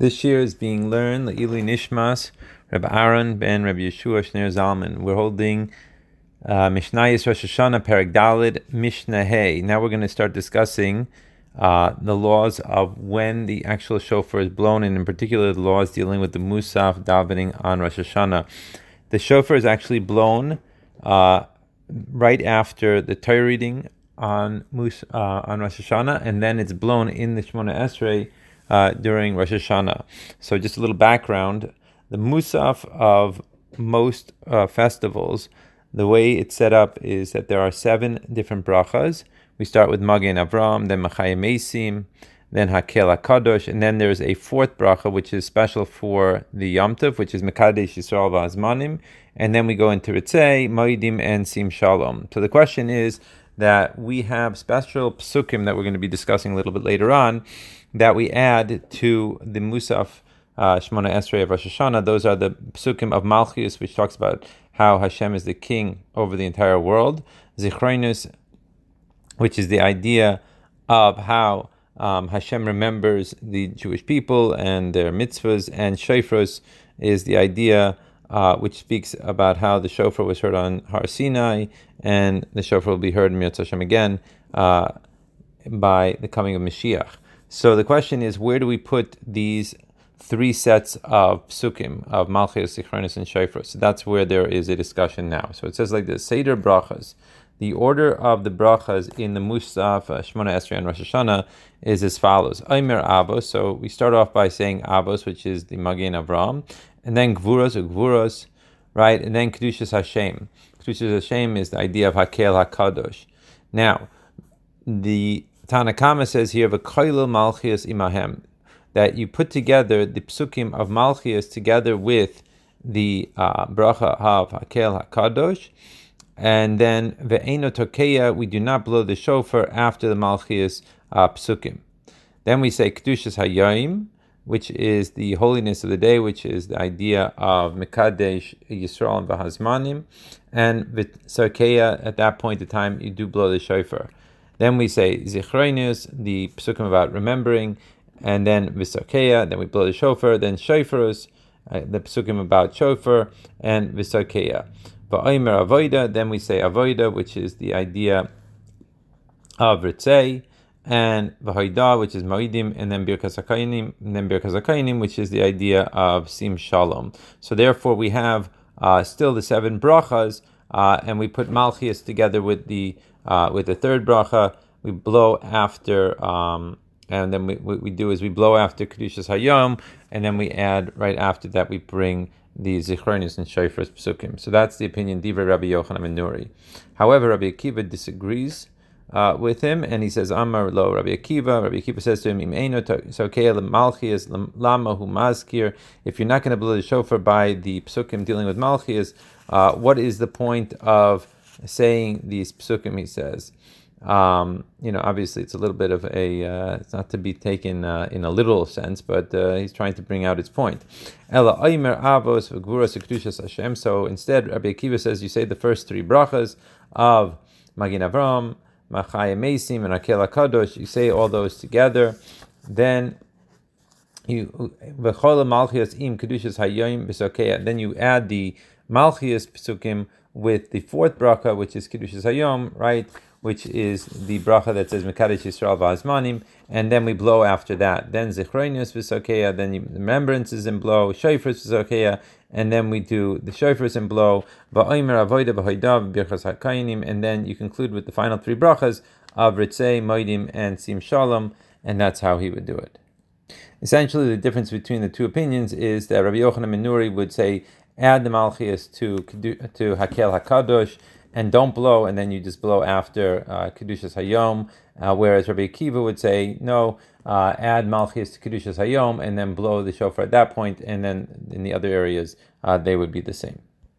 This year is being learned L'ilui Nishmas, Reb Aaron ben Reb Yeshua Shner Zalman. We're holding uh, Mishnayis Rosh Hashanah Perek Dalid Mishnah Hey. Now we're going to start discussing uh, the laws of when the actual shofar is blown, and in particular the laws dealing with the Musaf davening on Rosh Hashanah. The shofar is actually blown uh, right after the Torah reading on Mus uh, on Rosh Hashanah, and then it's blown in the Shemona Esrei uh, during Rosh Hashanah. So, just a little background: the Musaf of most uh, festivals, the way it's set up is that there are seven different brachas. We start with Magen Avram, then Machayim Mesim, then Hakel HaKadosh, and then there's a fourth bracha which is special for the Yom Tov, which is Mekadesh Yisrael V'Azmanim, and then we go into Ritzei, Moedim, and Sim Shalom. So the question is that we have special psukim that we're going to be discussing a little bit later on that we add to the Musaf uh, Shemona Esrei of Rosh Hashanah. Those are the psukim of Malchus, which talks about how Hashem is the king over the entire world. Zichronus, which is the idea of how um, Hashem remembers the Jewish people and their mitzvahs, and Shofros is the idea uh, which speaks about how the shofar was heard on Har Sinai, and the shofar will be heard in Mitzvah Hashem again uh, by the coming of Mashiach. So the question is, where do we put these three sets of psukim of Malchus, Zichronis, and Shofar? So that's where there is a discussion now. So it says like this: Seder brachas. The order of the brachas in the Musaf, uh, Shemona Esrei, and Rosh Hashanah is as follows: Aimer Avos. So we start off by saying Avos, which is the Magen Avram, and then Gvuros or Gvuros, right? And then Kedushas Hashem. Kedushas Hashem is the idea of Hakel Hakadosh. Now, the Tanna Kamma says here, "V'koilel Malchias imahem," that you put together the psukim of Malchias together with the uh, bracha of Hakel Hakadosh, and then ve'eno tokeya, we do not blow the shofar after the Malchias uh, psukim. Then we say Kedushas Hayom, which is the holiness of the day, which is the idea of Mekadesh Yisrael and Bahazmanim, and with Sarkeya, at that point in time, you do blow the shofar. Then we say Zichroinus, the psukim about remembering, and then Visarkeya, then we blow the shofar, then Shofarus, uh, the psukim about shofar, and Visarkeya. Va'omer Avoida, then we say Avoida, which is the idea of Ritzei, and Vahoida, which is Moedim, and then Birkas Kohanim, and then Birkas Kohanim, which is the idea of Sim Shalom. So therefore we have uh, still the seven brachas, uh, and we put Malchias together with the uh, with the third bracha. We blow after, um, and then we, what we do is we blow after Kedushas Hayom, and then we add right after that we bring the Zichronis and Shofars Psukim. So that's the opinion Diva Rabbi Yochanan Nuri. However, Rabbi Akiva disagrees. Uh, with him, and he says, Amar lo Rabbi Akiva. Rabbi Akiva says to him, Im eino malchias lama hu mazkir. If you're not going to blow the shofar by the psukim dealing with malchias, uh, what is the point of saying these psukim, he says. Um, you know, obviously it's a little bit of a, uh, it's not to be taken uh, in a literal sense, but uh, he's trying to bring out its point. So instead, Rabbi Akiva says you say the first three brachas of Magin Avram, Machaya Mesim, and Akela Kadosh. You say all those together. Then you malchias im kedushas hayoim Then you add the malchias psukim with the fourth bracha, which is Kiddushas Hayom, right? Which is the bracha that says Mekadesh Yisrael V'Azmanim, and then we blow after that. Then Zichronius V'Sakeya, then the remembrances and blow, Shofars V'Sakeya, and then we do the Shofars and blow, Va'omer Avoida V'Hoidav Birchas Kohanim, and then you conclude with the final three brachas of Ritzei, Moedim, and Sim Shalom, and that's how he would do it. Essentially, the difference between the two opinions is that Rabbi Yochanan ben Nuri would say add the Malchias to to Hakel Hakadosh, and don't blow, and then you just blow after uh, Kedushas Hayom. Uh, whereas Rabbi Akiva would say, no, uh, add Malchias to Kedushas Hayom, and then blow the shofar at that point, and then in the other areas, uh, they would be the same.